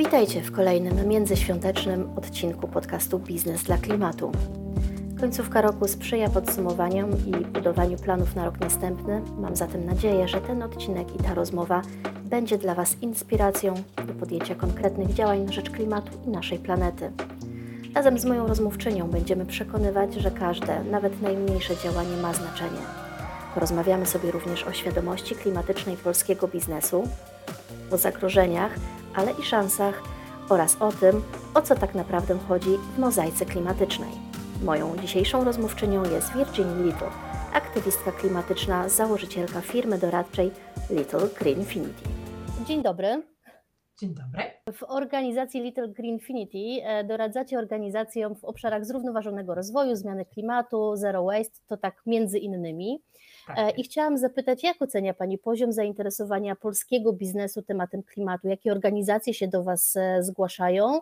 Witajcie w kolejnym międzyświątecznym odcinku podcastu Biznes dla Klimatu. Końcówka roku sprzyja podsumowaniom i budowaniu planów na rok następny. Mam zatem nadzieję, że ten odcinek i ta rozmowa będzie dla Was inspiracją do podjęcia konkretnych działań na rzecz klimatu i naszej planety. Razem z moją rozmówczynią będziemy przekonywać, że każde, nawet najmniejsze działanie ma znaczenie. Porozmawiamy sobie również o świadomości klimatycznej polskiego biznesu, o zagrożeniach, ale i szansach oraz o tym, o co tak naprawdę chodzi w mozaice klimatycznej. Moją dzisiejszą rozmówczynią jest Virginia Little, aktywistka klimatyczna, założycielka firmy doradczej Little Greenfinity. Dzień dobry. Dzień dobry. W organizacji Little Greenfinity e, doradzacie organizacjom w obszarach zrównoważonego rozwoju, zmiany klimatu, zero waste, to tak między innymi. Tak. E, I chciałam zapytać, jak ocenia Pani poziom zainteresowania polskiego biznesu tematem klimatu? Jakie organizacje się do Was e, zgłaszają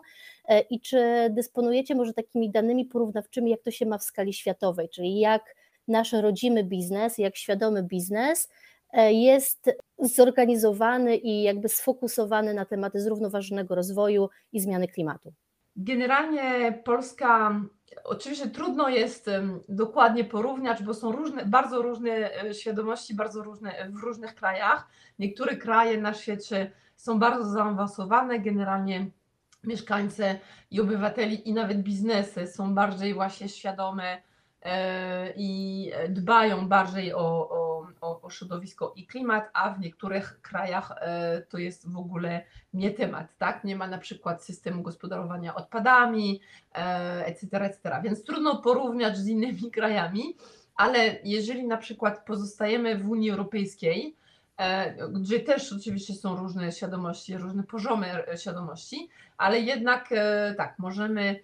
i czy dysponujecie może takimi danymi porównawczymi, jak to się ma w skali światowej, czyli jak nasz rodzimy biznes, jak świadomy biznes E, jest zorganizowany i jakby sfokusowany na tematy zrównoważonego rozwoju i zmiany klimatu. Generalnie Polska, oczywiście trudno jest dokładnie porównać, bo są różne, bardzo różne e, świadomości, bardzo różne w różnych krajach. Niektóre kraje na świecie są bardzo zaawansowane, generalnie mieszkańcy i obywateli i nawet biznesy są bardziej właśnie świadome e, i dbają bardziej o, o o, środowisko i klimat, a w niektórych krajach e, to jest w ogóle nie temat, tak? Nie ma na przykład systemu gospodarowania odpadami, e, etc., etc. Więc trudno porównać z innymi krajami, ale jeżeli na przykład pozostajemy w Unii Europejskiej, e, gdzie też oczywiście są różne świadomości, różne poziomy świadomości, ale jednak tak, możemy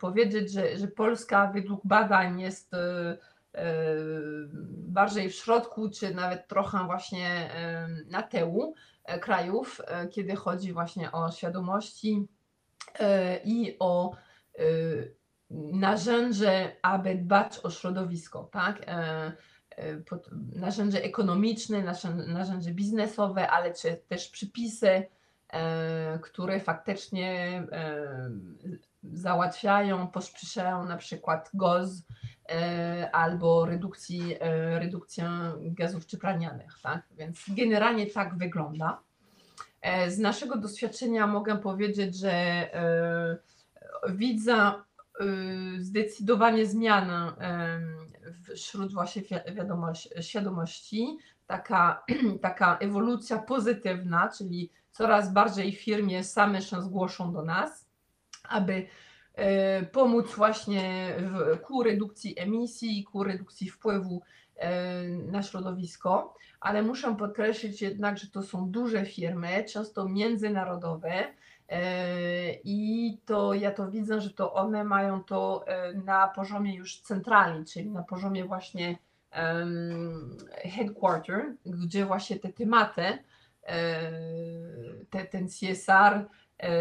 powiedzieć, że, że Polska według badań jest bardziej w środku, czy nawet trochę właśnie na tyłu e, krajów, e, kiedy chodzi właśnie o świadomości e, i o narzędzie, aby dbać o środowisko, tak? Narzędzie ekonomiczne, narzędzie biznesowe, ale czy też przypisy, które faktycznie załatwiają, pospieszają na przykład GOZ E, albo redukcji, e, redukcję gazów cieplarnianych. Tak? Więc generalnie tak wygląda. E, z naszego doświadczenia mogę powiedzieć, że widzę zdecydowanie zmianę wśród właśnie wiadomości, świadomości, taka, taka ewolucja pozytywna, czyli coraz bardziej firmy same się zgłoszą do nas, aby E, pomóc właśnie ku redukcji emisji, ku redukcji wpływu e, na środowisko, ale muszę podkreślić jednak, że to są duże firmy, często międzynarodowe e, i to ja to widzę, że to one mają to na poziomie już centrali, czyli na poziomie właśnie headquarter, gdzie właśnie te tematy, te, ten CSR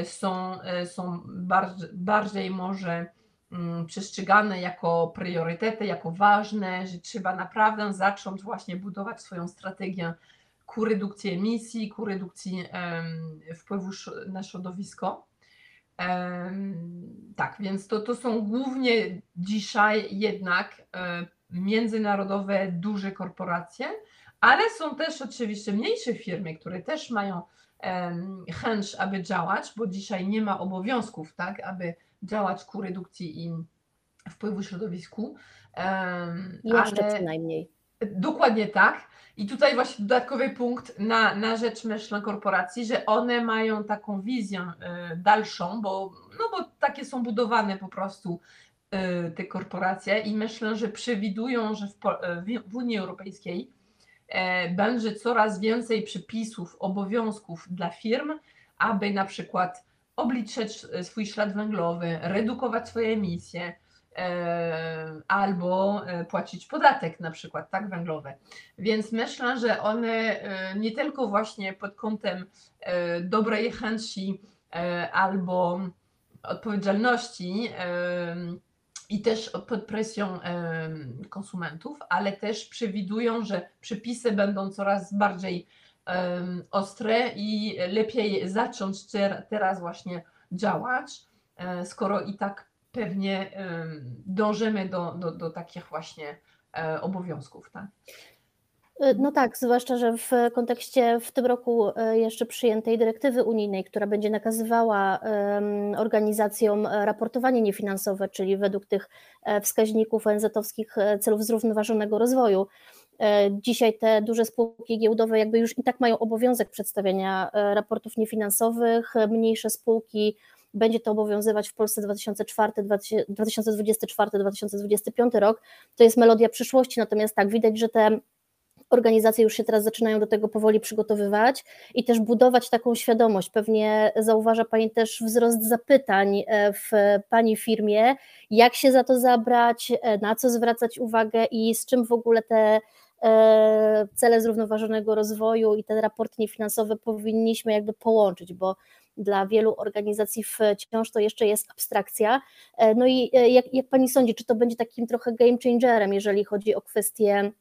są, e, są bardziej, bardziej może mm, przestrzegane jako priorytety, jako ważne, że trzeba naprawdę zacząć właśnie budować swoją strategię ku redukcji emisji, ku redukcji wpływu na środowisko. Tak, więc to, to są głównie dzisiaj jednak um, międzynarodowe, duże korporacje, ale są też oczywiście mniejsze firmy, które też mają chęć, aby działać, bo dzisiaj nie ma obowiązków, tak, aby działać ku redukcji i wpływu środowisku. Jeszcze ale... przynajmniej. Dokładnie tak. I tutaj właśnie dodatkowy punkt na, na rzecz myślę korporacji, że one mają taką wizję e, dalszą, bo, no bo takie są budowane po prostu e, te korporacje i myślę, że przewidują, że w, w Unii Europejskiej E, będzie coraz więcej przepisów, obowiązków dla firm, aby na przykład obliczać swój ślad węglowy, redukować swoje emisje e, albo e, płacić podatek na przykład, tak, węglowy. Więc myślę, że one nie tylko właśnie pod kątem dobrej chęci albo odpowiedzialności i też pod presją konsumentów, ale też przewidują, że przepisy będą coraz bardziej ostre i lepiej zacząć teraz właśnie działać, e, skoro i tak pewnie dążymy do, do, do takich właśnie e, obowiązków. Tak? E, no tak, zwłaszcza, że w kontekście w tym roku jeszcze przyjętej dyrektywy unijnej, która będzie nakazywała organizacjom raportowanie niefinansowe, czyli według tych wskaźników ONZ-owskich celów zrównoważonego rozwoju. Dzisiaj te duże spółki giełdowe jakby już i tak mają obowiązek przedstawiania raportów niefinansowych, mniejsze spółki będzie to obowiązywać w Polsce 2024-2025 rok. To jest melodia przyszłości, natomiast tak, widać, że te organizacje już się teraz zaczynają do tego powoli przygotowywać i też budować taką świadomość. Pewnie zauważa Pani też wzrost zapytań e, w Pani firmie, jak się za to zabrać, e, na co zwracać uwagę i z czym w ogóle te e, cele zrównoważonego rozwoju i te raporty niefinansowe powinniśmy jakby połączyć, bo dla wielu organizacji wciąż to jeszcze jest abstrakcja. No i jak, jak Pani sądzi, czy to będzie takim trochę game changerem, jeżeli chodzi o kwestię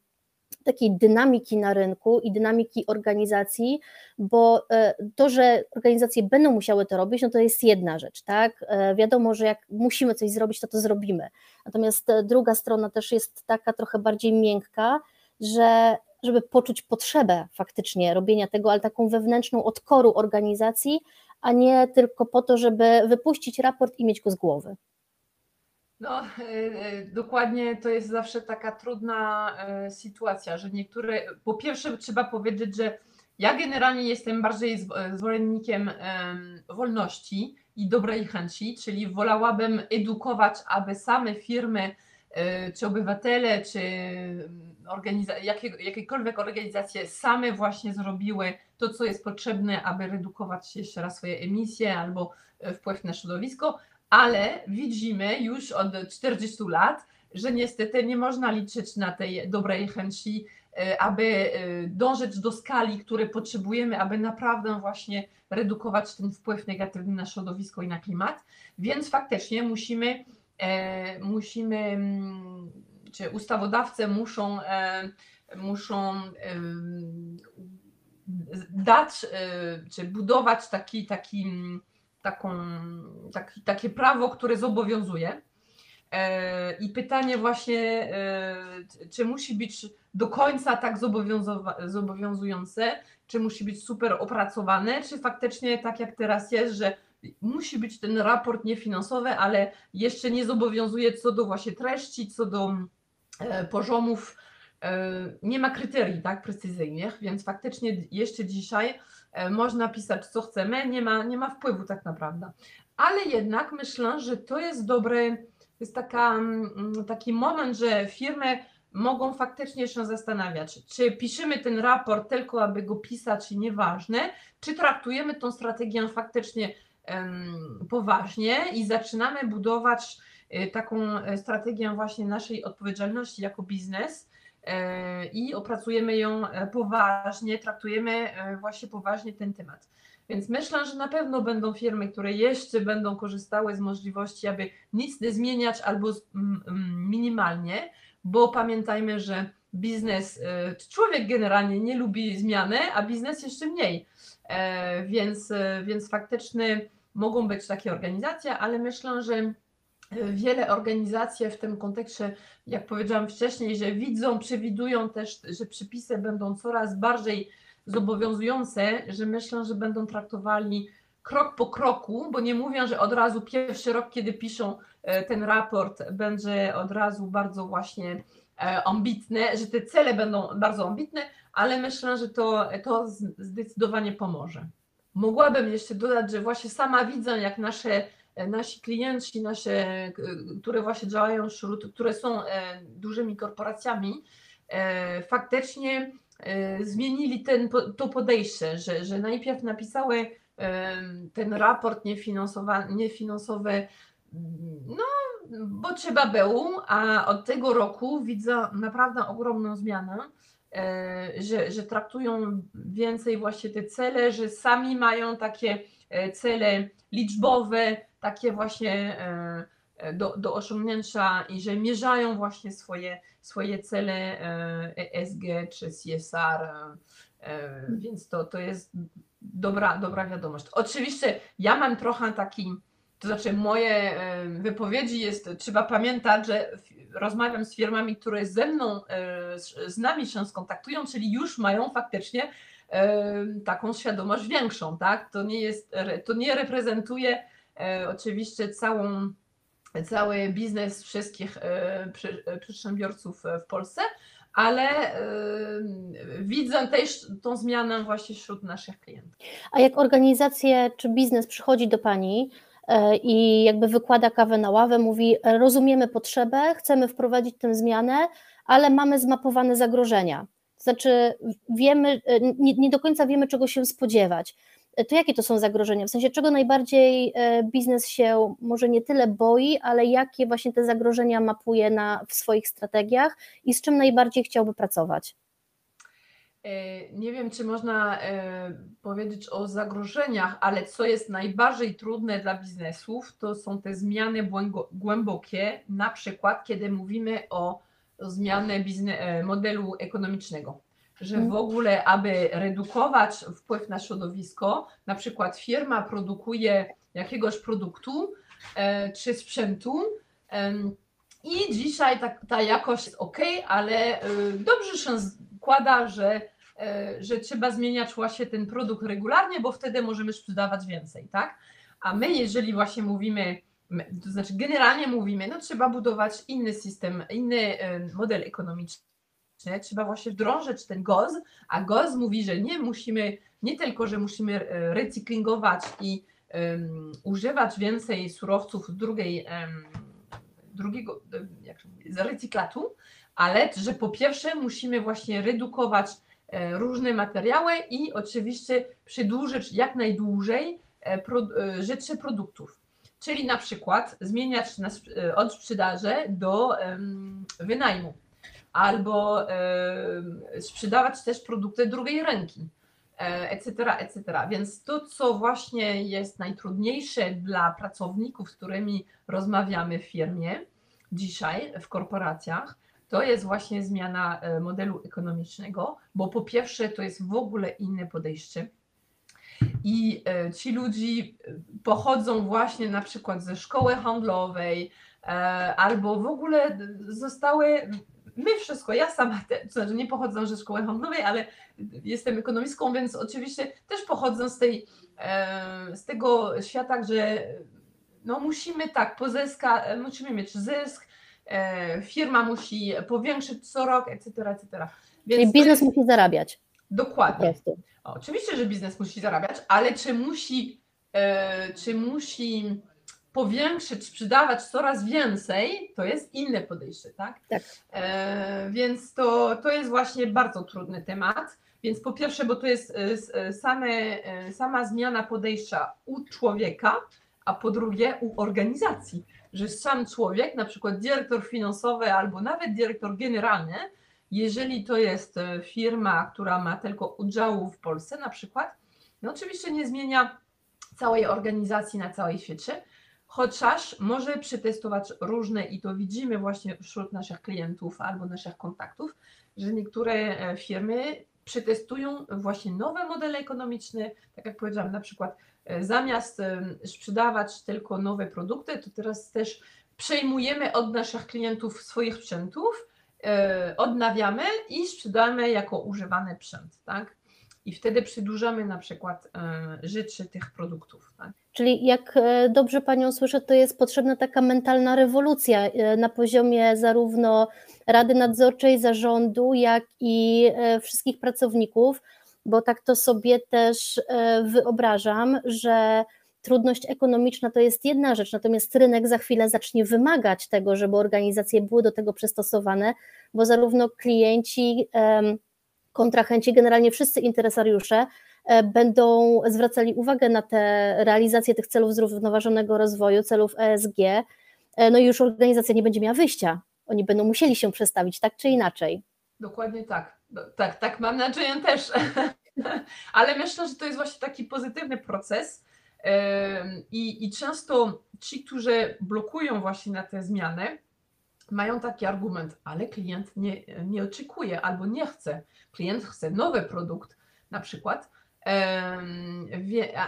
takiej dynamiki na rynku i dynamiki organizacji, bo e, to, że organizacje będą musiały to robić, no to jest jedna rzecz, tak? Wiadomo, że jak musimy coś zrobić, to to zrobimy. Natomiast druga strona też jest taka trochę bardziej miękka, że żeby poczuć potrzebę faktycznie robienia tego, ale taką wewnętrzną odkoru organizacji, a nie tylko po to, żeby wypuścić raport i mieć go z głowy. No, e, e, dokładnie to jest zawsze taka trudna e, sytuacja, że niektóre, po pierwsze trzeba powiedzieć, że ja generalnie jestem bardziej zwolennikiem wolności i dobrej chęci, czyli wolałabym edukować, aby same firmy, czy obywatele, czy organiza- jakie, jakiekolwiek organizacje same właśnie zrobiły to, co jest potrzebne, aby redukować jeszcze raz swoje emisje albo wpływ na środowisko, ale widzimy już od 40 lat, że niestety nie można liczyć na tej dobrej chęci, e, aby e, dążyć do skali, które potrzebujemy, aby naprawdę właśnie redukować ten wpływ negatywny na środowisko i na klimat. Więc faktycznie musimy, musimy mm, czy ustawodawcy muszą, muszą dać, czy budować taki, taki, taką, taki, takie prawo, które zobowiązuje. E, I pytanie właśnie, e, czy musi być do końca tak zobowiązujące, czy musi być super opracowane, czy faktycznie tak jak teraz jest, że musi być ten raport niefinansowy, ale jeszcze nie zobowiązuje co do właśnie treści, co do e, poziomów nie ma kryterii tak precyzyjnych, więc faktycznie jeszcze dzisiaj można pisać co chcemy, nie ma, nie ma wpływu tak naprawdę. Ale jednak myślę, że to jest dobry, jest taka, mm, taki moment, że firmy mogą faktycznie się zastanawiać, czy piszemy ten raport tylko, aby go pisać i nieważne, czy traktujemy tą strategię faktycznie um, poważnie i zaczynamy budować y, taką e, strategię właśnie naszej odpowiedzialności jako biznes, E, i opracujemy ją e, poważnie, traktujemy e, właśnie poważnie ten temat. Więc myślę, że na pewno będą firmy, które jeszcze będą korzystały z możliwości, aby nic nie zmieniać albo minimalnie, bo pamiętajmy, że biznes, człowiek generalnie nie lubi zmiany, a biznes jeszcze mniej. Więc, więc faktycznie mogą być takie organizacje, ale myślę, że wiele organizacji w tym kontekście, jak powiedziałam wcześniej, że widzą, przewidują też, że przepisy będą coraz bardziej zobowiązujące, że myślę, że będą traktowali krok po kroku, bo nie mówią, że od razu pierwszy rok, kiedy piszą e, ten raport, będzie od razu bardzo właśnie e, ambitny, że te cele będą bardzo ambitne, ale myślę, że to, to zdecydowanie pomoże. Mogłabym jeszcze dodać, że właśnie sama widzę, jak nasze nasi klienci, nasze, które właśnie działają wśród, które są e, dużymi korporacjami, e, faktycznie e, zmienili ten, to podejście, że, że najpierw napisały ten raport niefinansowy, no bo trzeba było, a od tego roku widzę naprawdę ogromną zmianę, że, że traktują więcej właśnie te cele, że sami mają takie cele liczbowe, takie właśnie do, do osiągnięcia i że mierzają właśnie swoje, swoje cele ESG czy CSR, więc to, to jest dobra, dobra wiadomość. Oczywiście ja mam trochę taki, to znaczy moje wypowiedzi jest, trzeba pamiętać, że rozmawiam z firmami, które ze mną, z nami się skontaktują, czyli już mają faktycznie taką świadomość większą, tak? To nie jest, to nie reprezentuje e, oczywiście całą, cały biznes wszystkich e, przedsiębiorców w Polsce, ale widzę też tą zmianę właśnie wśród naszych klientów. A jak organizacje czy biznes przychodzi do Pani e, i jakby wykłada kawę na ławę, mówi rozumiemy potrzebę, chcemy wprowadzić tę zmianę, ale mamy zmapowane zagrożenia. Znaczy, wiemy, e, nie, nie do końca wiemy, czego się spodziewać. E, to jakie to są zagrożenia? W sensie, czego najbardziej e, biznes się może nie tyle boi, ale jakie właśnie te zagrożenia mapuje na, w swoich strategiach i z czym najbardziej chciałby pracować? Nie wiem, czy można powiedzieć o zagrożeniach, ale co jest najbardziej trudne dla biznesów, to są te zmiany głębokie, na przykład kiedy mówimy o zmianę biznes, e, modelu ekonomicznego. Że w mhm. ogóle, aby redukować wpływ na środowisko, na przykład firma produkuje jakiegoś produktu e, czy sprzętu i dzisiaj ta, ta jakość jest ok, ale e, dobrze się składa, że, że trzeba zmieniać właśnie ten produkt regularnie, bo wtedy możemy sprzedawać więcej, tak? A my, jeżeli właśnie mówimy, to znaczy generalnie mówimy, no trzeba budować inny system, inny model ekonomiczny, trzeba właśnie wdrożyć ten GOZ, a GOZ mówi, że nie musimy, nie tylko, że musimy e, recyklingować i um, używać więcej surowców drugiej, um, drugiego, jak to mówię, z recyklatu, ale że po pierwsze musimy właśnie redukować e, różne materiały i oczywiście przedłużyć jak najdłużej e, życie produktów. Czyli na przykład zmieniać e, od sprzedaży do wynajmu albo sprzedawać też produkty drugiej ręki, etc., etc. Więc to, co właśnie jest najtrudniejsze dla pracowników, z którymi rozmawiamy w firmie dzisiaj, w korporacjach, to jest właśnie zmiana e, modelu ekonomicznego, bo po pierwsze to jest w ogóle inne podejście i e, ci ludzie pochodzą właśnie na przykład ze szkoły handlowej, e, albo w ogóle zostały. My wszystko, ja sama, to znaczy nie pochodzę ze szkoły handlowej, ale jestem ekonomistką, więc oczywiście też pochodzę z, tej, e, z tego świata, że no musimy tak pozyskać, musimy mieć zysk, firma musi powiększyć co rok, etc. etc. Więc Czyli biznes jest, musi zarabiać. Dokładnie. Oczywiście, że biznes musi zarabiać, ale czy musi, e, czy musi powiększyć, sprzedawać coraz więcej, to jest inne podejście, tak? tak. E, więc to, to jest właśnie bardzo trudny temat. Więc po pierwsze, bo to jest e, e, same, e, sama zmiana podejścia u człowieka, a po drugie u organizacji, że sam człowiek, na przykład dyrektor finansowy albo nawet dyrektor generalny, jeżeli to jest firma, która ma tylko udziału w Polsce na przykład, no oczywiście nie zmienia całej organizacji na całej świecie, chociaż może przetestować różne i to widzimy właśnie wśród naszych klientów albo naszych kontaktów, że niektóre e, firmy przetestują właśnie nowe modele ekonomiczne, tak jak powiedziałam, na przykład e, zamiast sprzedawać tylko nowe produkty, to teraz też przejmujemy od naszych klientów swoich sprzętów, E, odnawiamy i sprzedamy jako używany sprzęt, tak? I wtedy przedłużamy na przykład e, życie tych produktów. Tak? Czyli jak e, dobrze Panią słyszę, to jest potrzebna taka mentalna rewolucja na poziomie zarówno Rady Nadzorczej, zarządu, jak i wszystkich pracowników, bo tak to sobie też wyobrażam, że trudność ekonomiczna to jest jedna rzecz, natomiast rynek za chwilę zacznie wymagać tego, żeby organizacje były do tego przystosowane, bo zarówno klienci, kontrahenci, generalnie wszyscy interesariusze e, będą zwracali uwagę na te realizację tych celów zrównoważonego rozwoju, celów ESG, e, no i już organizacja nie będzie miała wyjścia. Oni będą musieli się przestawić tak czy inaczej. Dokładnie tak. Tak, tak, mam nadzieję też. Ale myślę, że to jest właśnie taki pozytywny proces, I, I często ci, którzy blokują właśnie na te zmiany, mają taki argument, ale klient nie, nie oczekuje albo nie chce. Klient chce nowy produkt na przykład,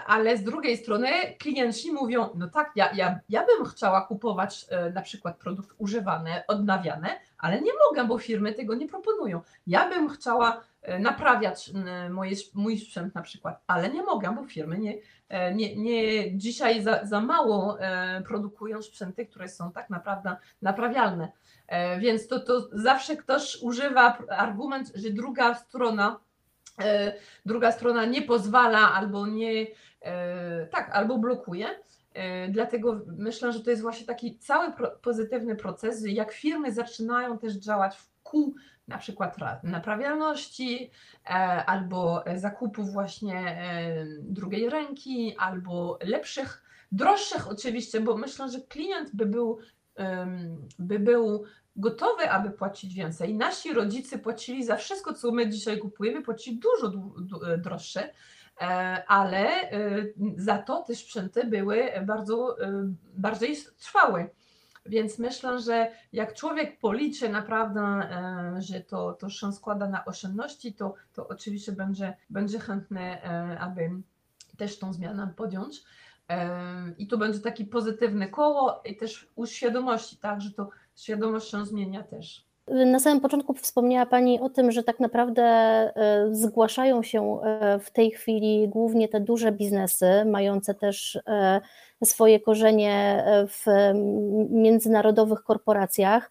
ale z drugiej strony klienci mówią, no tak, ja, ja, ja bym chciała kupować e, na przykład produkt używany, odnawiany, ale nie mogę, bo firmy tego nie proponują. Ja bym chciała naprawiać moje, mój sprzęt na przykład, ale nie mogę, bo firmy nie, e, nie, nie dzisiaj za, za mało produkują sprzęty, które są tak naprawdę naprawialne. Więc to, to zawsze ktoś używa argument, że druga strona E, druga strona nie pozwala albo nie, e, tak, albo blokuje. E, dlatego myślę, że to jest właśnie taki cały pozytywny proces, jak firmy zaczynają też działać w kół na przykład naprawialności albo zakupów właśnie drugiej ręki, albo lepszych, droższych oczywiście, bo myślę, że klient by był, by był gotowe, aby płacić więcej. Nasi rodzice płacili za wszystko, co my dzisiaj kupujemy, płacili dużo e, droższe, e, ale e, za to te sprzęty były bardzo bardziej trwałe. Więc myślę, że jak człowiek policzy naprawdę, że to, to się składa na oszczędności, to, to oczywiście będzie, będzie chętny, aby też tą zmianę podjąć. I to będzie taki pozytywny koło i też uświadomości, tak, że to świadomość się zmienia też. Na samym początku wspomniała Pani o tym, że tak naprawdę e, zgłaszają się e, w tej chwili głównie te duże biznesy, mające też e, swoje korzenie w międzynarodowych korporacjach.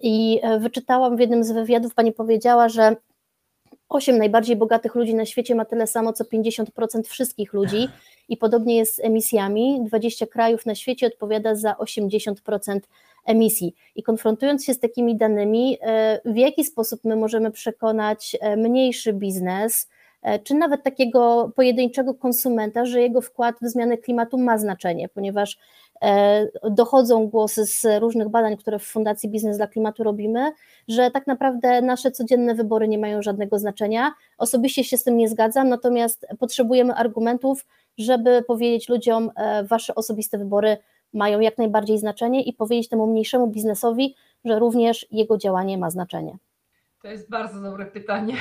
I wyczytałam w jednym z wywiadów, Pani powiedziała, że 8 najbardziej bogatych ludzi na świecie ma tyle samo co 50% wszystkich ludzi i podobnie jest z emisjami. 20 krajów na świecie odpowiada za 80% emisji. I konfrontując się z takimi danymi, e, w jaki sposób my możemy przekonać e, mniejszy biznes, e, czy nawet takiego pojedynczego konsumenta, że jego wkład w zmianę klimatu ma znaczenie, ponieważ dochodzą głosy z różnych badań, które w Fundacji Biznes dla Klimatu robimy, że tak naprawdę nasze codzienne wybory nie mają żadnego znaczenia. Osobiście się z tym nie zgadzam, natomiast potrzebujemy argumentów, żeby powiedzieć ludziom, wasze osobiste wybory mają jak najbardziej znaczenie i powiedzieć temu mniejszemu biznesowi, że również jego działanie ma znaczenie? To jest bardzo dobre pytanie.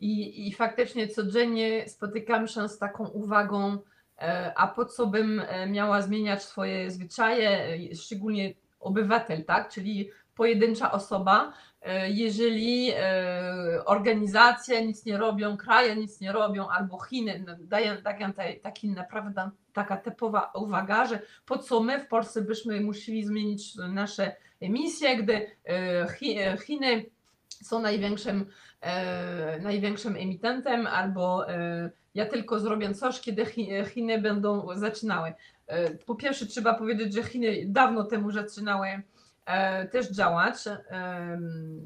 I, i faktycznie codziennie spotykam się z taką uwagą, e, a po co bym e, miała zmieniać swoje zwyczaje, e, szczególnie obywatel, tak? Czyli pojedyncza osoba, jeżeli organizacje nic nie robią, kraje nic nie robią, albo Chiny no, dają, dają taki naprawdę taka typowa uwaga, że po co my w Polsce byśmy musieli zmienić nasze emisje, gdy Chiny są największym, e, największym emitentem, albo ja tylko zrobię coś, kiedy Chiny będą zaczynały. Po pierwsze trzeba powiedzieć, że Chiny dawno temu zaczynały też działać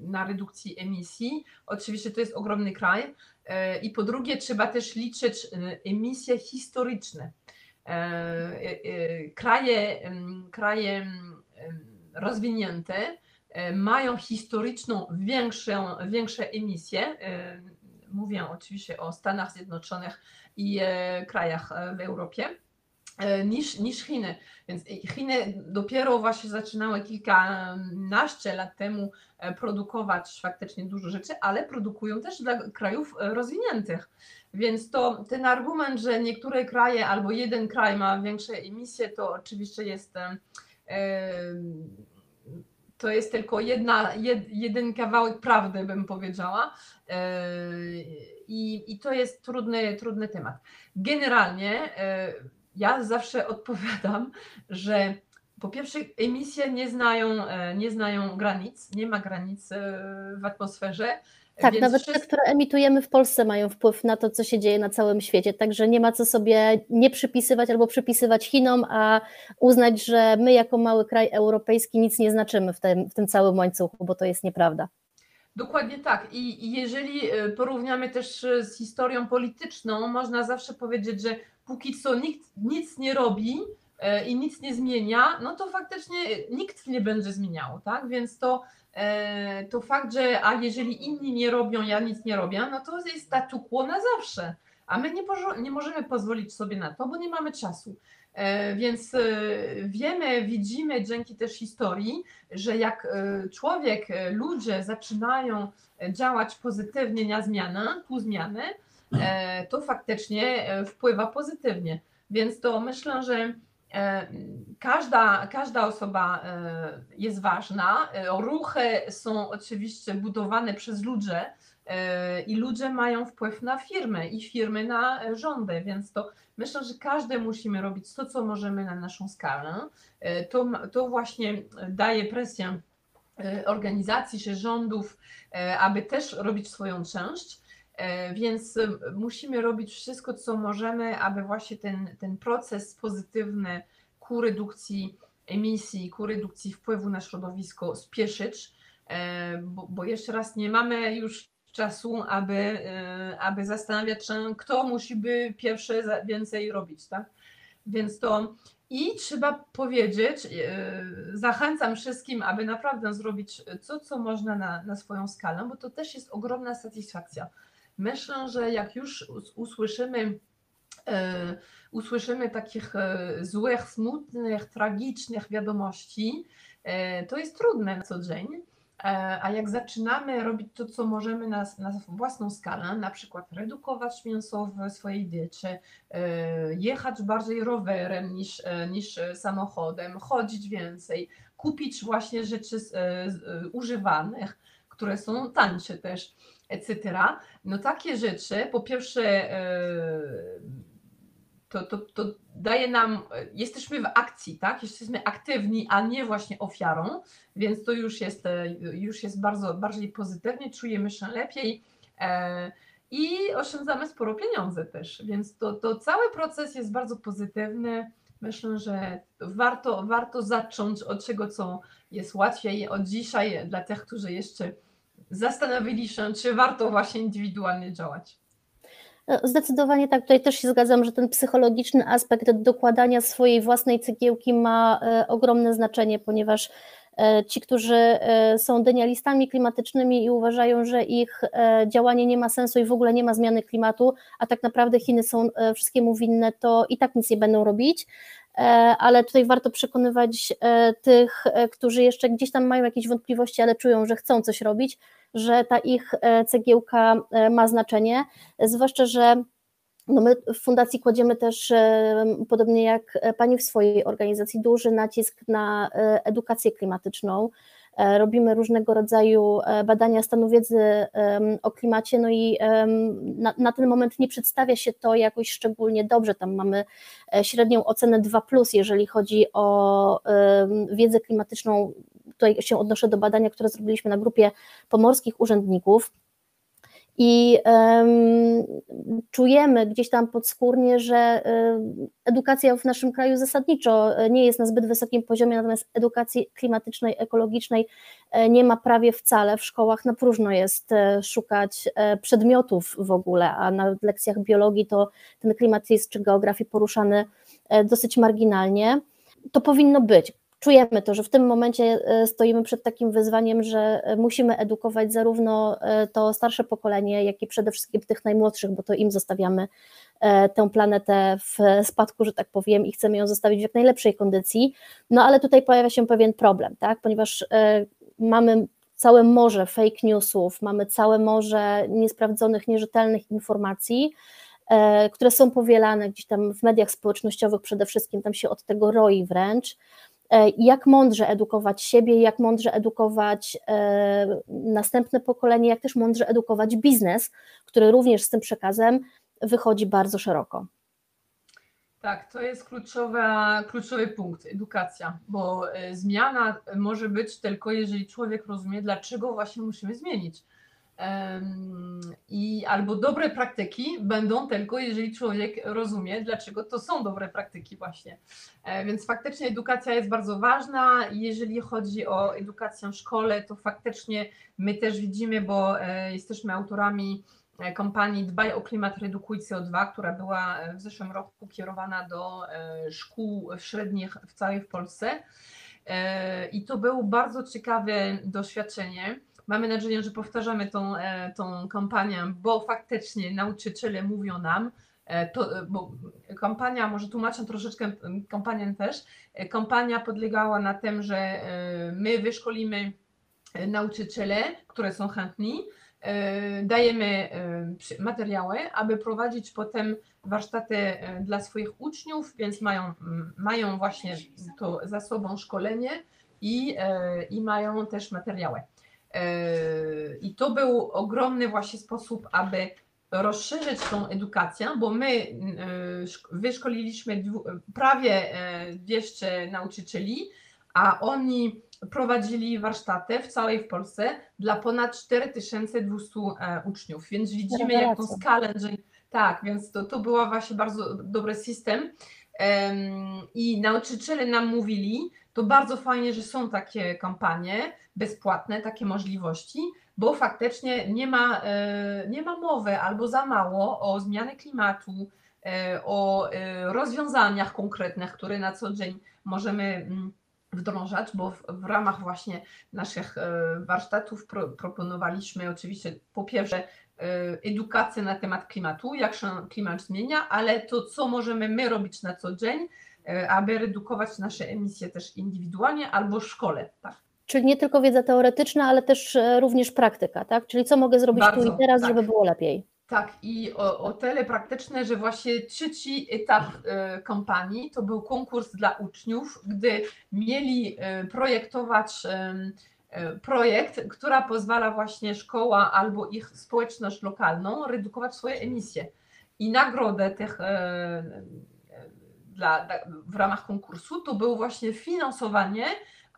na redukcji emisji. Oczywiście to jest ogromny kraj. I po drugie trzeba też liczyć emisje historyczne. E, e, kraje, kraje rozwinięte e, mają historyczną większą, większe emisje. Mówię oczywiście o Stanach Zjednoczonych i krajach w Europie. Niż, niż Chiny. Więc Chiny dopiero właśnie zaczynały kilkanaście lat temu produkować faktycznie dużo rzeczy, ale produkują też dla krajów rozwiniętych. Więc to ten argument, że niektóre kraje albo jeden kraj ma większe emisje, to oczywiście jest to jest tylko jedna, jed, jeden kawałek prawdy, bym powiedziała. I, i to jest trudny, trudny temat. Generalnie e, ja zawsze odpowiadam, że po pierwsze emisje nie znają, e, nie znają granic, nie ma granic e, w atmosferze. Tak, Więc nawet te, które emitujemy w Polsce, mają wpływ na to, co się dzieje na całym świecie. Także nie ma co sobie nie przypisywać albo przypisywać Chinom, a uznać, że my, jako mały kraj europejski, nic nie znaczymy w tym, w tym całym łańcuchu, bo to jest nieprawda. Dokładnie tak. I, I jeżeli e, porównamy też e, z historią polityczną, można zawsze powiedzieć, że póki co nikt nic nie robi, e, i nic nie zmienia, no to faktycznie nikt nie będzie zmieniał, tak? Więc to to fakt, że a jeżeli inni nie robią, ja nic nie robię, no to jest statu quo na zawsze. a my nie, nie możemy pozwolić sobie na to, bo nie mamy czasu. E, więc e, wiemy, widzimy dzięki też historii, że jak e, człowiek, ludzie zaczynają działać pozytywnie na zmianę, ku zmianę, to faktycznie wpływa pozytywnie. Więc to myślę, że każda, każda osoba jest ważna. Ruchy są oczywiście budowane przez ludzi i ludzie mają wpływ na firmy i firmy na rządy, więc to Myślę, że każdy musimy robić to, co możemy na naszą skalę. E, to, to właśnie daje presję e, organizacji czy rządów, e, aby też robić swoją część. Więc musimy robić wszystko, co możemy, aby właśnie ten, ten proces pozytywny ku redukcji emisji, ku redukcji wpływu na środowisko spieszyć, bo, bo jeszcze raz nie mamy już czasu, aby, e, aby zastanawiać się, kto musi by pierwszy więcej robić, tak? Więc to i trzeba powiedzieć, e, zachęcam wszystkim, aby naprawdę zrobić to, co można na, na swoją skalę, bo to też jest ogromna satysfakcja. Myślę, że jak już usłyszymy, e, usłyszymy takich złych, smutnych, tragicznych wiadomości, to jest trudne na co dzień. E, a jak zaczynamy robić to, co możemy na, na własną skalę, na przykład redukować mięso w swojej diecie, e, jechać bardziej rowerem niż, e, niż samochodem, chodzić więcej, kupić właśnie rzeczy używanych, które są tańsze też, etc. No takie rzeczy, po pierwsze to, to, to daje nam, jesteśmy w akcji, tak? Jesteśmy aktywni, a nie właśnie ofiarą, więc to już jest, już jest bardzo bardziej pozytywnie, czujemy się lepiej e, i oszczędzamy sporo pieniędzy też, więc to, to cały proces jest bardzo pozytywny. Myślę, że warto, warto zacząć od czego, co jest łatwiej od dzisiaj dla tych, którzy jeszcze zastanowili się, czy warto właśnie indywidualnie działać. E, zdecydowanie tak, tutaj też się zgadzam, że ten psychologiczny aspekt dokładania swojej własnej cegiełki ma e, ogromne znaczenie, ponieważ e, ci, którzy są denialistami klimatycznymi i uważają, że ich działanie nie ma sensu i w ogóle nie ma zmiany klimatu, a tak naprawdę Chiny są wszystkiemu winne, to i tak nic nie będą robić. Ale tutaj warto przekonywać tych, którzy jeszcze gdzieś tam mają jakieś wątpliwości, ale czują, że chcą coś robić, że ta ich e, cegiełka e, ma znaczenie, zwłaszcza, że no my w fundacji kładziemy też, e, podobnie jak Pani w swojej organizacji, duży nacisk na edukację klimatyczną. Robimy różnego rodzaju badania stanu wiedzy o klimacie, no i na, na, ten moment nie przedstawia się to jakoś szczególnie dobrze. Tam mamy średnią ocenę 2, jeżeli chodzi o wiedzę klimatyczną tutaj się odnoszę do badania, które zrobiliśmy na grupie pomorskich urzędników. I um, czujemy gdzieś tam podskórnie, że um, edukacja w naszym kraju zasadniczo e, nie jest na zbyt wysokim poziomie, natomiast edukacji klimatycznej, ekologicznej e, nie ma prawie wcale. W szkołach na próżno jest e, szukać przedmiotów w ogóle, a na lekcjach biologii to ten klimat jest czy geografii poruszany dosyć marginalnie. To powinno być czujemy to, że w tym momencie e, stoimy przed takim wyzwaniem, że e, musimy edukować zarówno e, to starsze pokolenie, jak i przede wszystkim tych najmłodszych, bo to im zostawiamy tę planetę w spadku, że tak powiem, i chcemy ją zostawić w jak najlepszej kondycji. No ale tutaj pojawia się pewien problem, tak? ponieważ mamy całe morze fake newsów, mamy całe morze niesprawdzonych, nierzetelnych informacji, które są powielane gdzieś tam w mediach społecznościowych, przede wszystkim tam się od tego roi wręcz. E, jak mądrze edukować siebie, jak mądrze edukować e, następne pokolenie, jak też mądrze edukować biznes, który również z tym przekazem wychodzi bardzo szeroko. Tak, to jest kluczowa, kluczowy punkt, edukacja, bo e, zmiana może być tylko, jeżeli człowiek rozumie, dlaczego właśnie musimy zmienić. I albo dobre praktyki będą tylko, jeżeli człowiek rozumie, dlaczego to są dobre praktyki, właśnie. E, więc faktycznie edukacja jest bardzo ważna. Jeżeli chodzi o edukację w szkole, to faktycznie my też widzimy, bo e, jesteśmy autorami e, kampanii Dbaj o klimat, redukuj CO2, która była w zeszłym roku kierowana do szkół średnich w całej Polsce. I to było bardzo ciekawe doświadczenie mamy nadzieję, że powtarzamy tą, tą kampanię, bo faktycznie nauczyciele mówią nam, to, bo kampania, może tłumaczę troszeczkę kampanię też, kampania podlegała na tym, że my wyszkolimy nauczyciele, które są chętni, E, dajemy e, materiały, aby prowadzić potem warsztaty e, dla swoich uczniów, więc mają, mają właśnie to za sobą szkolenie i, i mają też materiały. I to był ogromny właśnie sposób, aby rozszerzyć tą edukację, bo my wyszkoliliśmy prawie 200 nauczycieli, a oni prowadzili warsztaty w całej w Polsce dla ponad 4200 e, uczniów, więc widzimy jak tą skalę, że tak, więc to, to był właśnie bardzo dobry system i nauczyciele nam mówili, to bardzo fajnie, że są takie kampanie bezpłatne, takie możliwości, bo faktycznie nie ma, e, nie ma mowy albo za mało o zmianie klimatu, e, o rozwiązaniach konkretnych, które na co dzień możemy wdrążać, bo w, w ramach właśnie naszych e, warsztatów pro, proponowaliśmy oczywiście po pierwsze e, edukację na temat klimatu, jak się klimat zmienia, ale to, co możemy my robić na co dzień, e, aby redukować nasze emisje też indywidualnie albo w szkole. Tak. Czyli nie tylko wiedza teoretyczna, ale też również praktyka, tak? Czyli co mogę zrobić Bardzo, tu i teraz, tak. żeby było lepiej. Tak, i o, o tyle praktyczne, że właśnie trzeci etap e, kampanii to był konkurs dla uczniów, gdy mieli e, projektować e, projekt, która pozwala właśnie szkoła albo ich społeczność lokalną redukować swoje emisje. I nagrodę tych dla, w ramach konkursu to było właśnie finansowanie,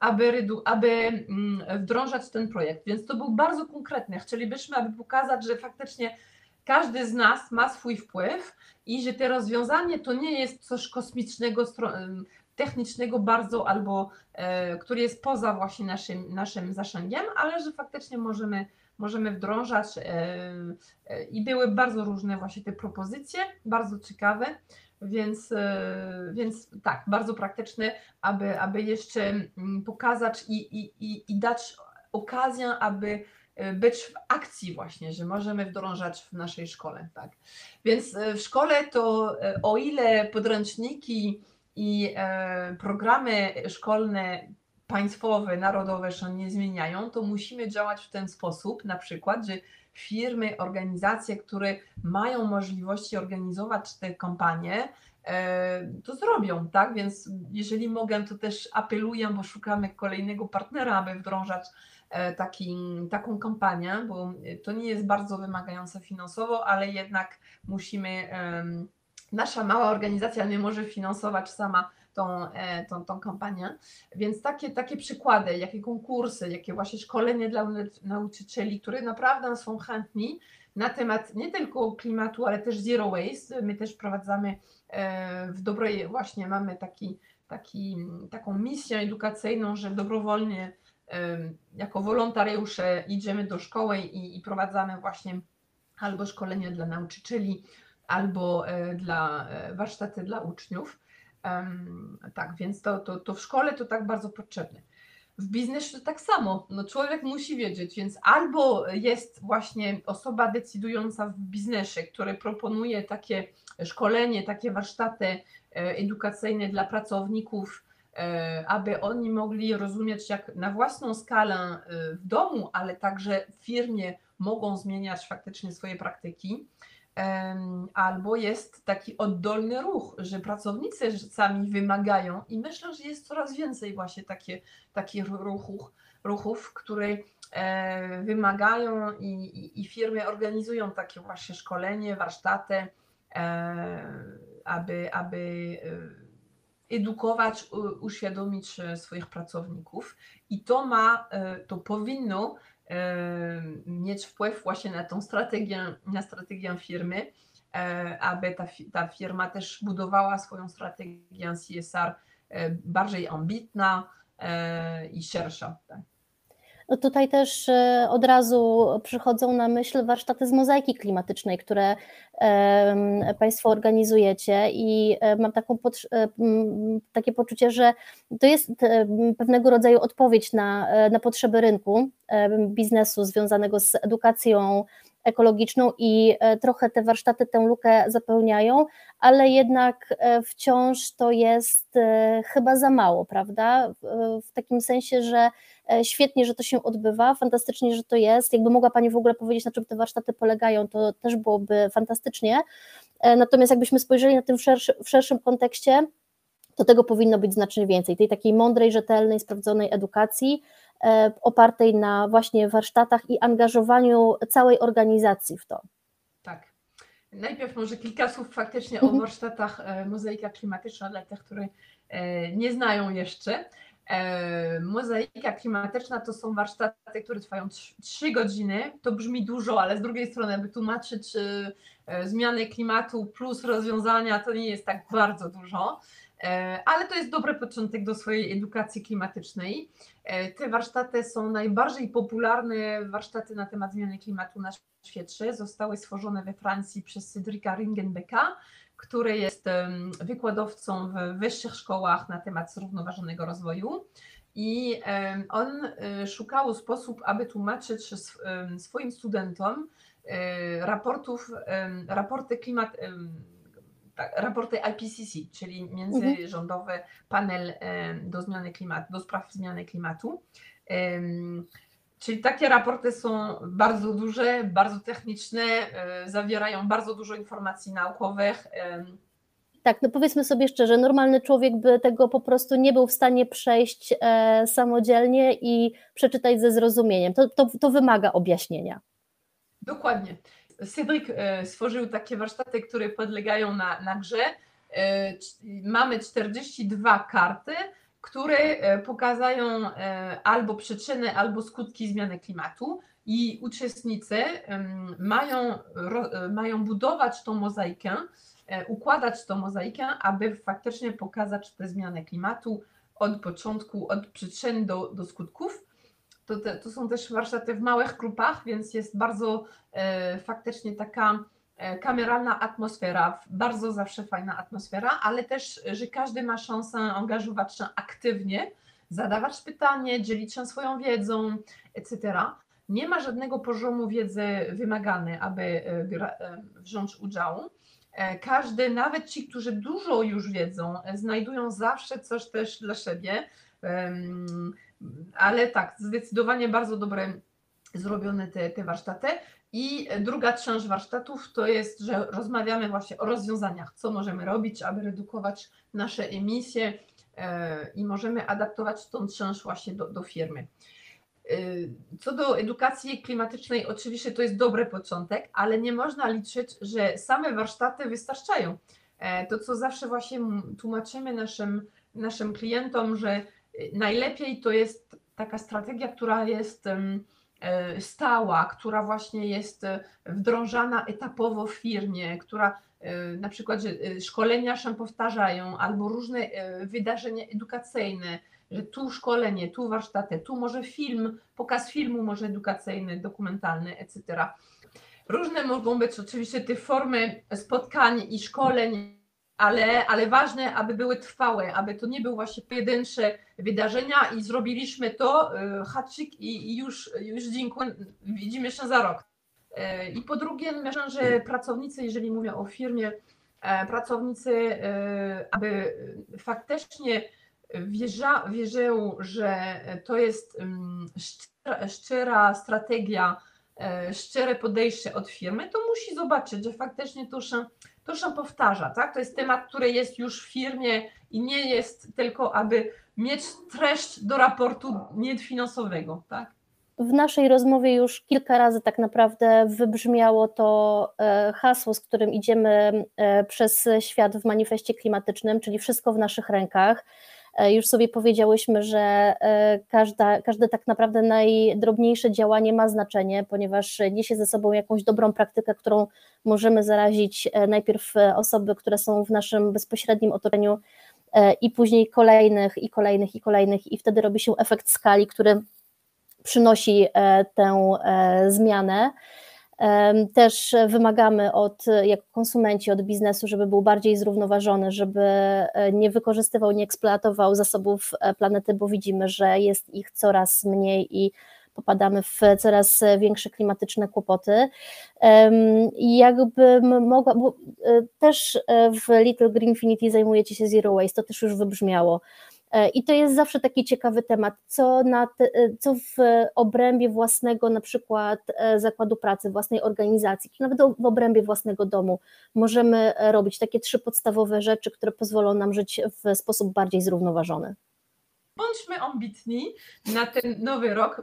aby, aby mm, wdrążać ten projekt. Więc to był bardzo konkretny. Chcielibyśmy, aby pokazać, że faktycznie każdy z nas ma swój wpływ i że to rozwiązanie to nie jest coś kosmicznego, technicznego bardzo albo e, który jest poza właśnie naszym, naszym zasięgiem, ale że faktycznie możemy, możemy wdrążać e, e, i były bardzo różne właśnie te propozycje, bardzo ciekawe, więc, e, więc tak, bardzo praktyczne, aby, aby jeszcze mm, pokazać i, i, i, i dać okazję, aby być w akcji właśnie, że możemy wdrążać w naszej szkole. Tak. Więc y, w szkole to y, o ile podręczniki i e, programy szkolne państwowe, narodowe się nie zmieniają, to musimy działać w ten sposób, na przykład, że firmy, organizacje, które mają możliwości organizować te kampanie, e, to zrobią, tak? Więc jeżeli mogę, to też apeluję, bo szukamy kolejnego partnera, aby wdrążać taki, taką kampanię, bo to nie jest bardzo wymagające finansowo, ale jednak musimy, nasza mała organizacja nie może finansować sama tą, e, tą, tą kampanię. Więc takie, takie przykłady, jakie konkursy, jakie właśnie szkolenie dla nauczycieli, które naprawdę są chętni na temat nie tylko klimatu, ale też zero waste. My też prowadzamy e, w dobrej, właśnie mamy taki, taki, taką misję edukacyjną, że dobrowolnie jako wolontariusze idziemy do szkoły i, i prowadzamy właśnie albo szkolenie dla nauczycieli, albo e, dla e, warsztaty dla uczniów. Tak, więc to, to, to w szkole to tak bardzo potrzebne. W biznesie tak samo. No, człowiek musi wiedzieć, więc albo jest właśnie osoba decydująca w biznesie, który proponuje takie szkolenie, takie warsztaty e, edukacyjne dla pracowników, aby oni mogli rozumieć, jak na własną skalę e, w domu, ale także w firmie mogą zmieniać faktycznie swoje praktyki. Albo jest taki oddolny ruch, że pracownicy sami wymagają, i myślę, że jest coraz więcej właśnie takie, takich ruchów, ruchów, które e, wymagają i, i, i firmy organizują takie właśnie szkolenie, warsztaty, aby, aby edukować, uświadomić e, swoich pracowników i to ma, e, to powinno e, mieć wpływ właśnie na tą strategię, na strategię firmy, aby ta, ta firma też budowała swoją strategię CSR bardziej ambitna i szersza. Tak. No tutaj też e, od razu przychodzą na myśl warsztaty z mozaiki klimatycznej, które Państwo organizujecie i e, mam taką, e, takie poczucie, że to jest pewnego rodzaju odpowiedź na, na potrzeby rynku biznesu związanego z edukacją ekologiczną i trochę te warsztaty tę lukę zapełniają, ale jednak wciąż to jest chyba za mało, prawda? W takim sensie, że E, świetnie, że to się odbywa, fantastycznie, że to jest. Jakby mogła Pani w ogóle powiedzieć, na czym te warsztaty polegają, to też byłoby fantastycznie. E, natomiast jakbyśmy spojrzeli na tym w, szerszy, w szerszym kontekście, to tego powinno być znacznie więcej, tej takiej mądrej, rzetelnej, sprawdzonej edukacji, e, opartej na właśnie warsztatach i angażowaniu całej organizacji w to. Tak. Najpierw może kilka słów faktycznie mhm. o warsztatach Mozaika Klimatyczna dla tych, którzy nie znają jeszcze. E, mozaika klimatyczna to są warsztaty, które trwają 3 godziny. To brzmi dużo, ale z drugiej strony, aby tłumaczyć e, zmiany klimatu plus rozwiązania, to nie jest tak bardzo dużo. E, ale to jest dobry początek do swojej edukacji klimatycznej. Te warsztaty są najbardziej popularne warsztaty na temat zmiany klimatu na świecie. Zostały stworzone we Francji przez Cedrika Ringenbecka który jest wykładowcą w wyższych szkołach na temat zrównoważonego rozwoju. I on e, szukał sposób, aby tłumaczyć swoim studentom e, raportów, raporty klimat, tak, raporty IPCC, czyli międzyrządowy panel do zmiany klimatu, do spraw zmiany klimatu. Czyli takie raporty są bardzo duże, bardzo techniczne, e, zawierają bardzo dużo informacji naukowych. Tak, no powiedzmy sobie szczerze, normalny człowiek by tego po prostu nie był w stanie przejść e, samodzielnie i przeczytać ze zrozumieniem. To, to, to wymaga objaśnienia. Dokładnie. Cedric e, stworzył takie warsztaty, które podlegają na, na grze. Mamy 42 karty, które e, pokazują e, albo przyczyny, albo skutki zmiany klimatu i uczestnicy mają, e, mają budować tą mozaikę, układać tą mozaikę, aby faktycznie pokazać te zmiany klimatu od początku, od przyczyn do, do skutków. To, te, to są też warsztaty w małych grupach, więc jest bardzo e, faktycznie taka E, kameralna atmosfera, bardzo zawsze fajna atmosfera, ale też, że każdy ma szansę angażować się aktywnie, zadawać pytanie, dzielić się swoją wiedzą, etc. Nie ma żadnego poziomu wiedzy wymagany, aby e, e, wziąć udział. Każdy, nawet ci, którzy dużo już wiedzą, znajdują zawsze coś też dla siebie, ale tak, zdecydowanie bardzo dobre zrobione te, te warsztaty. I druga część warsztatów to jest, że rozmawiamy właśnie o rozwiązaniach, co możemy robić, aby redukować nasze emisje e, i możemy adaptować tą część właśnie do, do firmy. E, co do edukacji klimatycznej, oczywiście to jest dobry początek, ale nie można liczyć, że same warsztaty wystarczają. E, to, co zawsze właśnie tłumaczymy naszym, naszym klientom, że najlepiej to jest taka strategia, która jest E, stała, która właśnie jest e, wdrążana etapowo w firmie, która e, na przykład, że szkolenia się powtarzają, albo różne wydarzenia edukacyjne, że tu szkolenie, tu warsztaty, tu może film, pokaz filmu może edukacyjny, dokumentalny, etc. Różne mogą być oczywiście te formy spotkań i szkoleń ale, ale ważne, aby były trwałe, aby to nie były właśnie pojedyncze wydarzenia i zrobiliśmy to, e, haczyk i, i już, już dziękuję, widzimy się za rok. E, I po drugie, myślę, że pracownicy, jeżeli mówię o firmie, e, pracownicy, aby faktycznie wierza, wierzą, że to jest mm, szczera, szczera strategia, szczere podejście od firmy, to musi zobaczyć, że faktycznie to się to się powtarza, tak? To jest temat, który jest już w firmie i nie jest tylko, aby mieć treść do raportu niefinansowego, tak? W naszej rozmowie już kilka razy tak naprawdę wybrzmiało to e, hasło, z którym idziemy e, przez świat w manifestie klimatycznym, czyli wszystko w naszych rękach. E, już sobie powiedziałyśmy, że e, każda, każde tak naprawdę najdrobniejsze działanie ma znaczenie, ponieważ niesie ze sobą jakąś dobrą praktykę, którą możemy zarazić e, najpierw osoby, które są w naszym bezpośrednim otoczeniu i później kolejnych i kolejnych i kolejnych i wtedy robi się efekt skali, który przynosi tę zmianę. Też wymagamy od, jako konsumenci, od biznesu, żeby był bardziej zrównoważony, żeby e, nie wykorzystywał, nie eksploatował zasobów e, planety, bo widzimy, że jest ich coraz mniej i popadamy w coraz większe klimatyczne kłopoty. I jakbym mogła, bo e, też w Little Greenfinity zajmujecie się Zero Waste, to też już wybrzmiało. E, I to jest zawsze taki ciekawy temat, co, na te, e, co w obrębie własnego na przykład e, zakładu pracy, własnej organizacji, nawet w obrębie własnego domu możemy robić takie trzy podstawowe rzeczy, które pozwolą nam żyć w sposób bardziej zrównoważony. Bądźmy ambitni na ten nowy rok.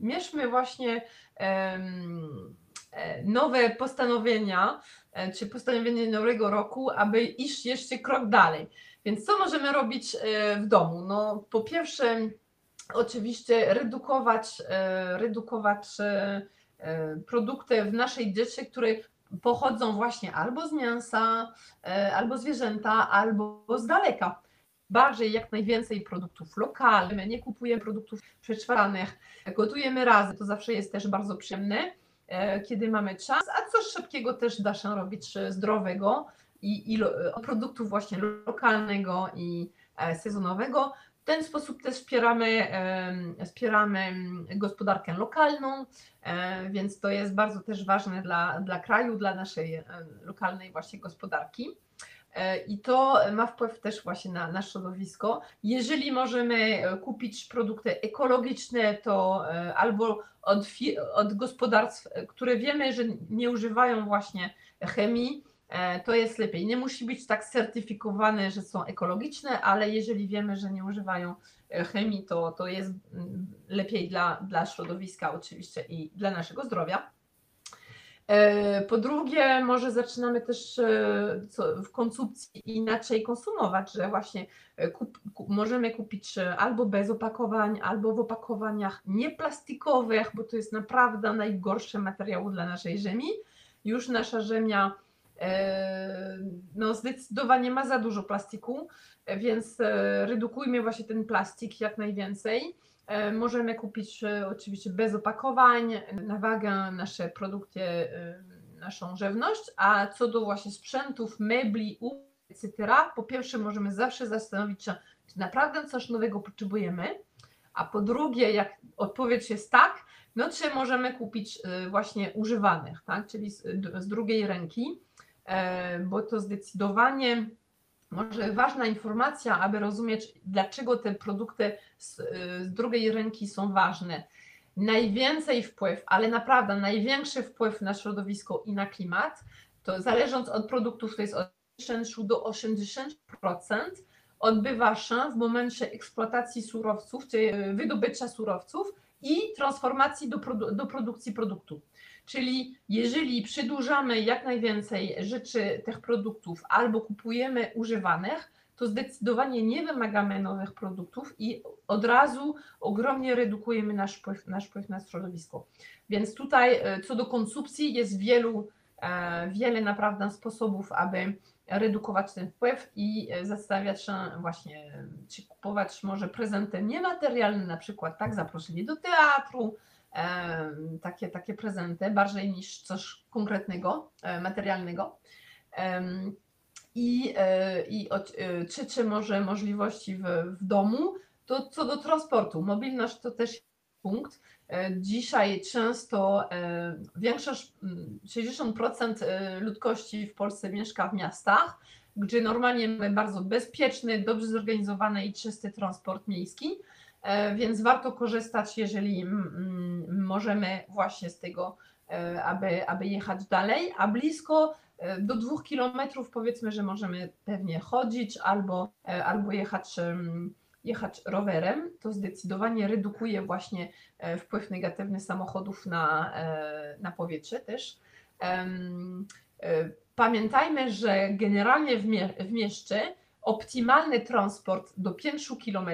Mierzmy właśnie nowe postanowienia, czy postanowienie nowego roku, aby iść jeszcze krok dalej. Więc co możemy robić e, w domu? No, po pierwsze, oczywiście redukować, e, redukować e, produkty w naszej diecie, które pochodzą właśnie albo z mięsa, albo zwierzęta, albo z daleka. Bardziej jak najwięcej produktów lokalnych, nie kupujemy produktów przećwiarkanych, gotujemy razem, to zawsze jest też bardzo przyjemne, kiedy mamy czas, a coś szybkiego też da się robić zdrowego, i, i produktów właśnie lokalnego i e, sezonowego. W ten sposób też wspieramy, wspieramy gospodarkę lokalną, e, więc to jest bardzo też ważne dla, dla kraju, dla naszej e, lokalnej właśnie gospodarki. I to ma wpływ też właśnie na, na środowisko. Jeżeli możemy kupić produkty ekologiczne, to albo od, od gospodarstw, które wiemy, że nie używają właśnie chemii, E, to jest lepiej. Nie musi być tak certyfikowane, że są ekologiczne, ale jeżeli wiemy, że nie używają e, chemii, to, to jest mm, lepiej dla, dla środowiska oczywiście i dla naszego zdrowia. E, po drugie, może zaczynamy też w konsumpcji inaczej konsumować, że właśnie kup, kup, możemy kupić albo bez opakowań, albo w opakowaniach nieplastikowych, bo to jest naprawdę najgorsze materiał dla naszej ziemi. Już nasza ziemia E, no zdecydowanie ma za dużo plastiku, więc e, redukujmy właśnie ten plastik jak najwięcej. E, możemy kupić oczywiście bez opakowań, na wagę nasze produkty, naszą żywność, a co do właśnie sprzętów, mebli, etc., po pierwsze możemy zawsze zastanowić się, czy naprawdę coś nowego potrzebujemy, a po drugie, jak odpowiedź jest tak, no czy możemy kupić właśnie używanych, tak? czyli z drugiej ręki. E, bo to zdecydowanie może ważna informacja, aby rozumieć, dlaczego te produkty z, z drugiej ręki są ważne. Najwięcej wpływ, ale naprawdę największy wpływ na środowisko i na klimat, to zależąc od produktów, to jest od 60 do 80%, odbywa się w momencie eksploatacji surowców, czy wydobycia surowców i transformacji do, produ do produkcji produktu. Czyli jeżeli przedłużamy jak najwięcej rzeczy tych produktów albo kupujemy używanych, to zdecydowanie nie wymagamy nowych produktów i od razu ogromnie redukujemy nasz wpływ, nasz wpływ na środowisko. Więc tutaj e, co do konsumpcji jest wielu, e, wiele naprawdę sposobów, aby redukować ten wpływ i e, zastanawiać się właśnie, czy kupować może prezenty niematerialne, na przykład tak, zaproszenie do teatru, takie, takie prezenty, bardziej niż coś konkretnego, e, materialnego. I, e, i e, trzecie może możliwości w, w domu, to co do transportu. Mobilność to też punkt. Dzisiaj często większość, 60% ludności w Polsce mieszka w miastach, gdzie normalnie mamy bardzo bezpieczny, dobrze zorganizowany i czysty transport miejski. E, więc warto korzystać, jeżeli możemy właśnie z tego, e, aby, aby jechać dalej, a blisko e, do dwóch kilometrów powiedzmy, że możemy pewnie chodzić albo, albo jechać, jechać rowerem, to zdecydowanie redukuje właśnie wpływ negatywny samochodów na, na powietrze też. Pamiętajmy, że generalnie w, mie w mieście optymalny transport do 5 km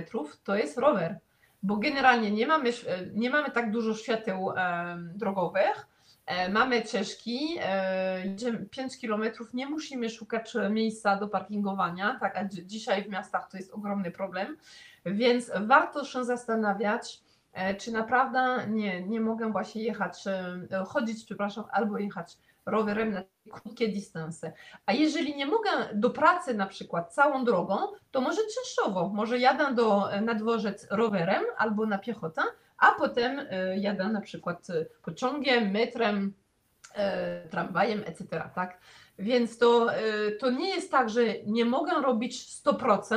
to jest rower, bo generalnie nie mamy, nie mamy tak dużo świateł e, drogowych, e, mamy ciężki, e, 5 km nie musimy szukać miejsca do parkingowania, tak, a dzisiaj w miastach to jest ogromny problem, więc warto się zastanawiać, czy naprawdę nie, nie mogę właśnie jechać, chodzić, przepraszam, albo jechać rowerem na krótkie dystanse. A jeżeli nie mogę do pracy na przykład całą drogą, to może częściowo, może jadę do, na dworzec rowerem albo na piechotę, a potem jadę na przykład pociągiem, metrem, tramwajem, etc. Tak? Więc to, to nie jest tak, że nie mogę robić 100%,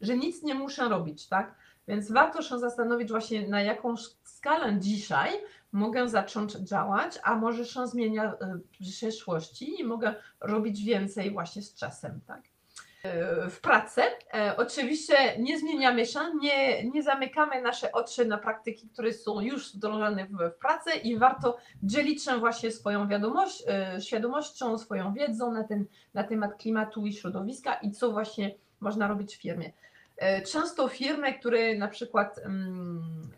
że nic nie muszę robić, tak? Więc warto się zastanowić właśnie na jaką skalę dzisiaj mogę zacząć działać, a może się zmienia w przyszłości i mogę robić więcej właśnie z czasem, tak? w pracy. E, oczywiście nie zmieniamy się, nie, nie zamykamy nasze oczy na praktyki, które są już wdrożone w, w pracy i warto dzielić się właśnie swoją wiadomość, e, świadomością, swoją wiedzą na, ten, na temat klimatu i środowiska i co właśnie można robić w firmie. E, często firmy, które na przykład um,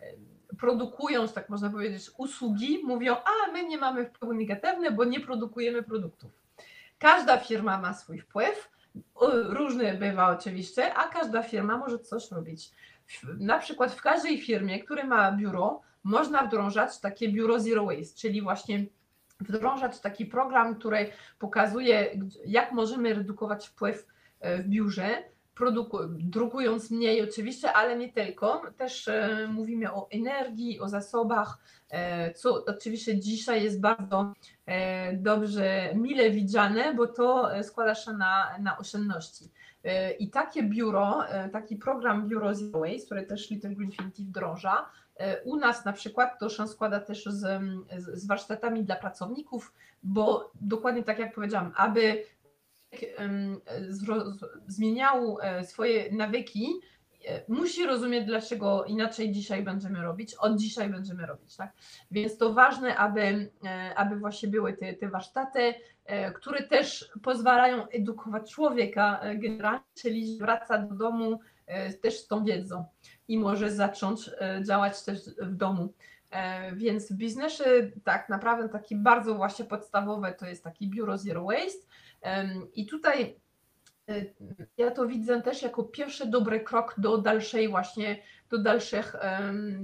produkują, tak można powiedzieć, usługi, mówią, a my nie mamy wpływu negatywny, bo nie produkujemy produktów. Każda firma ma swój wpływ, Różny bywa oczywiście, a każda firma może coś robić. Na przykład w każdej firmie, która ma biuro, można wdrążać takie biuro Zero Waste, czyli właśnie wdrążać taki program, który pokazuje, jak możemy redukować wpływ e, w biurze, drukując mniej oczywiście, ale nie tylko. Też e, mówimy o energii, o zasobach, e, co oczywiście dzisiaj jest bardzo e, dobrze, mile widziane, bo to składa się na, na oszczędności. E, I takie biuro, e, taki program Biuro Zero Waste, który też Little Green Infinity wdroża, e, u nas na przykład to się składa też z, z warsztatami dla pracowników, bo dokładnie tak jak powiedziałam, aby zmieniał e, swoje nawyki, e, musi rozumieć, dlaczego inaczej dzisiaj będziemy robić, od dzisiaj będziemy robić. Tak? Więc to ważne, aby, e, aby właśnie były te, te warsztaty, które też pozwalają edukować człowieka generalnie, czyli wraca do domu też z tą wiedzą i może zacząć działać też w domu. Więc w biznesie tak naprawdę taki bardzo właśnie podstawowe to jest taki biuro Zero Waste, i tutaj y, ja to widzę też jako pierwszy dobry krok do dalszej właśnie, do dalszych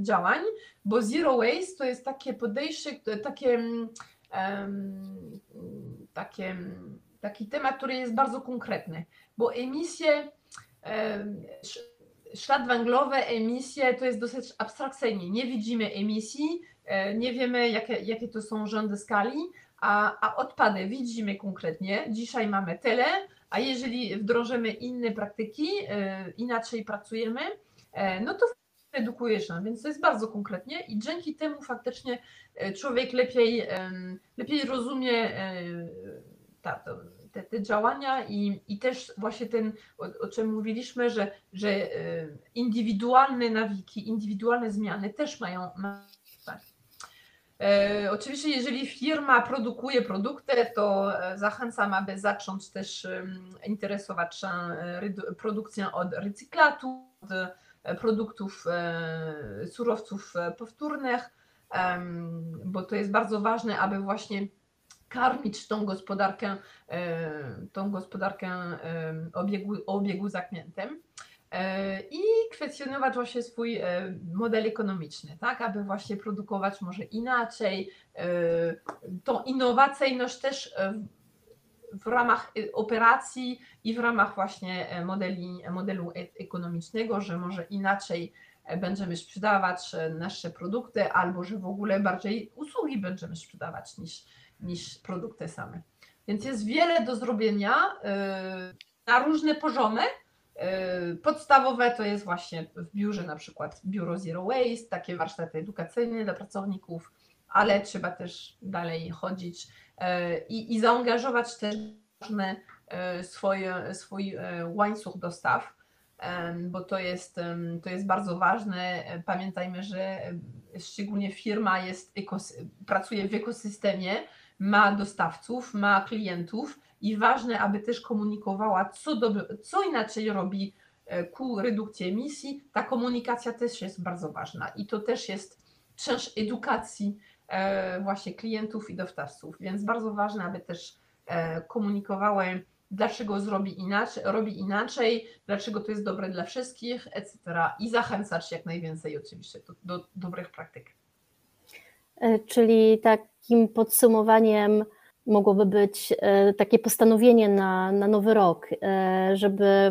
działań, bo zero waste to jest takie podejście, takie, takie, taki temat, który jest bardzo konkretny, bo emisje, ślad węglowy, emisje to jest dosyć abstrakcyjnie. Nie widzimy emisji, e, nie wiemy jakie, jakie to są rzędy skali, a, a odpady widzimy konkretnie. Dzisiaj mamy tyle, a jeżeli wdrożymy inne praktyki, e, inaczej pracujemy, e, no to redukuje się, więc to jest bardzo konkretnie i dzięki temu faktycznie człowiek lepiej, lepiej rozumie ta, te, te działania i, i też właśnie ten, o, o czym mówiliśmy, że, że indywidualne nawiki, indywidualne zmiany też mają, mają E, oczywiście, jeżeli firma produkuje produkty, to e, zachęcam, aby zacząć też interesować się e, produkcją od recyklatu, od produktów, surowców powtórnych, bo to jest bardzo ważne, aby właśnie karmić tą gospodarkę, tą gospodarkę obiegu, obiegu zamkniętym. E, i kwestionować właśnie swój e, model ekonomiczny, tak, aby właśnie produkować może inaczej, e, tą innowacyjność też w ramach operacji i w ramach właśnie modeli, modelu ekonomicznego, że może inaczej będziemy sprzedawać nasze produkty, albo że w ogóle bardziej usługi będziemy sprzedawać niż, niż produkty same. Więc jest wiele do zrobienia na różne poziomy, Yy, podstawowe to jest właśnie w biurze na przykład biuro Zero Waste, takie warsztaty edukacyjne dla pracowników, ale trzeba też dalej chodzić yy, i, i zaangażować też yy, swoje, swój łańcuch dostaw, bo to jest, to jest bardzo ważne. Pamiętajmy, że szczególnie firma jest pracuje w ekosystemie, ma dostawców, ma klientów i ważne, aby też komunikowała, co, do, co inaczej robi e, ku redukcji emisji. Ta komunikacja też jest bardzo ważna i to też jest część edukacji e, właśnie klientów i dostawców, więc bardzo ważne, aby też e, komunikowały dlaczego zrobi inaczej, robi inaczej, dlaczego to jest dobre dla wszystkich, etc. I zachęcać jak najwięcej oczywiście do, do dobrych praktyk. E, czyli takim podsumowaniem mogłoby być e, takie postanowienie na, na nowy rok, e, żeby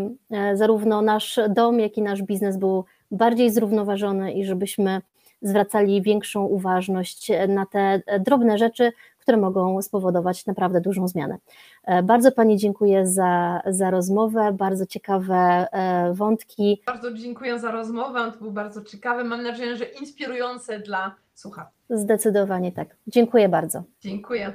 zarówno nasz dom, jak i nasz biznes był bardziej zrównoważony i żebyśmy zwracali większą uważność na te drobne rzeczy, które mogą spowodować naprawdę dużą zmianę. Bardzo Pani dziękuję za, za rozmowę, bardzo ciekawe wątki. Bardzo dziękuję za rozmowę, to był bardzo ciekawy, mam nadzieję, że inspirujące dla słuchaczy. Zdecydowanie tak. Dziękuję bardzo. Dziękuję.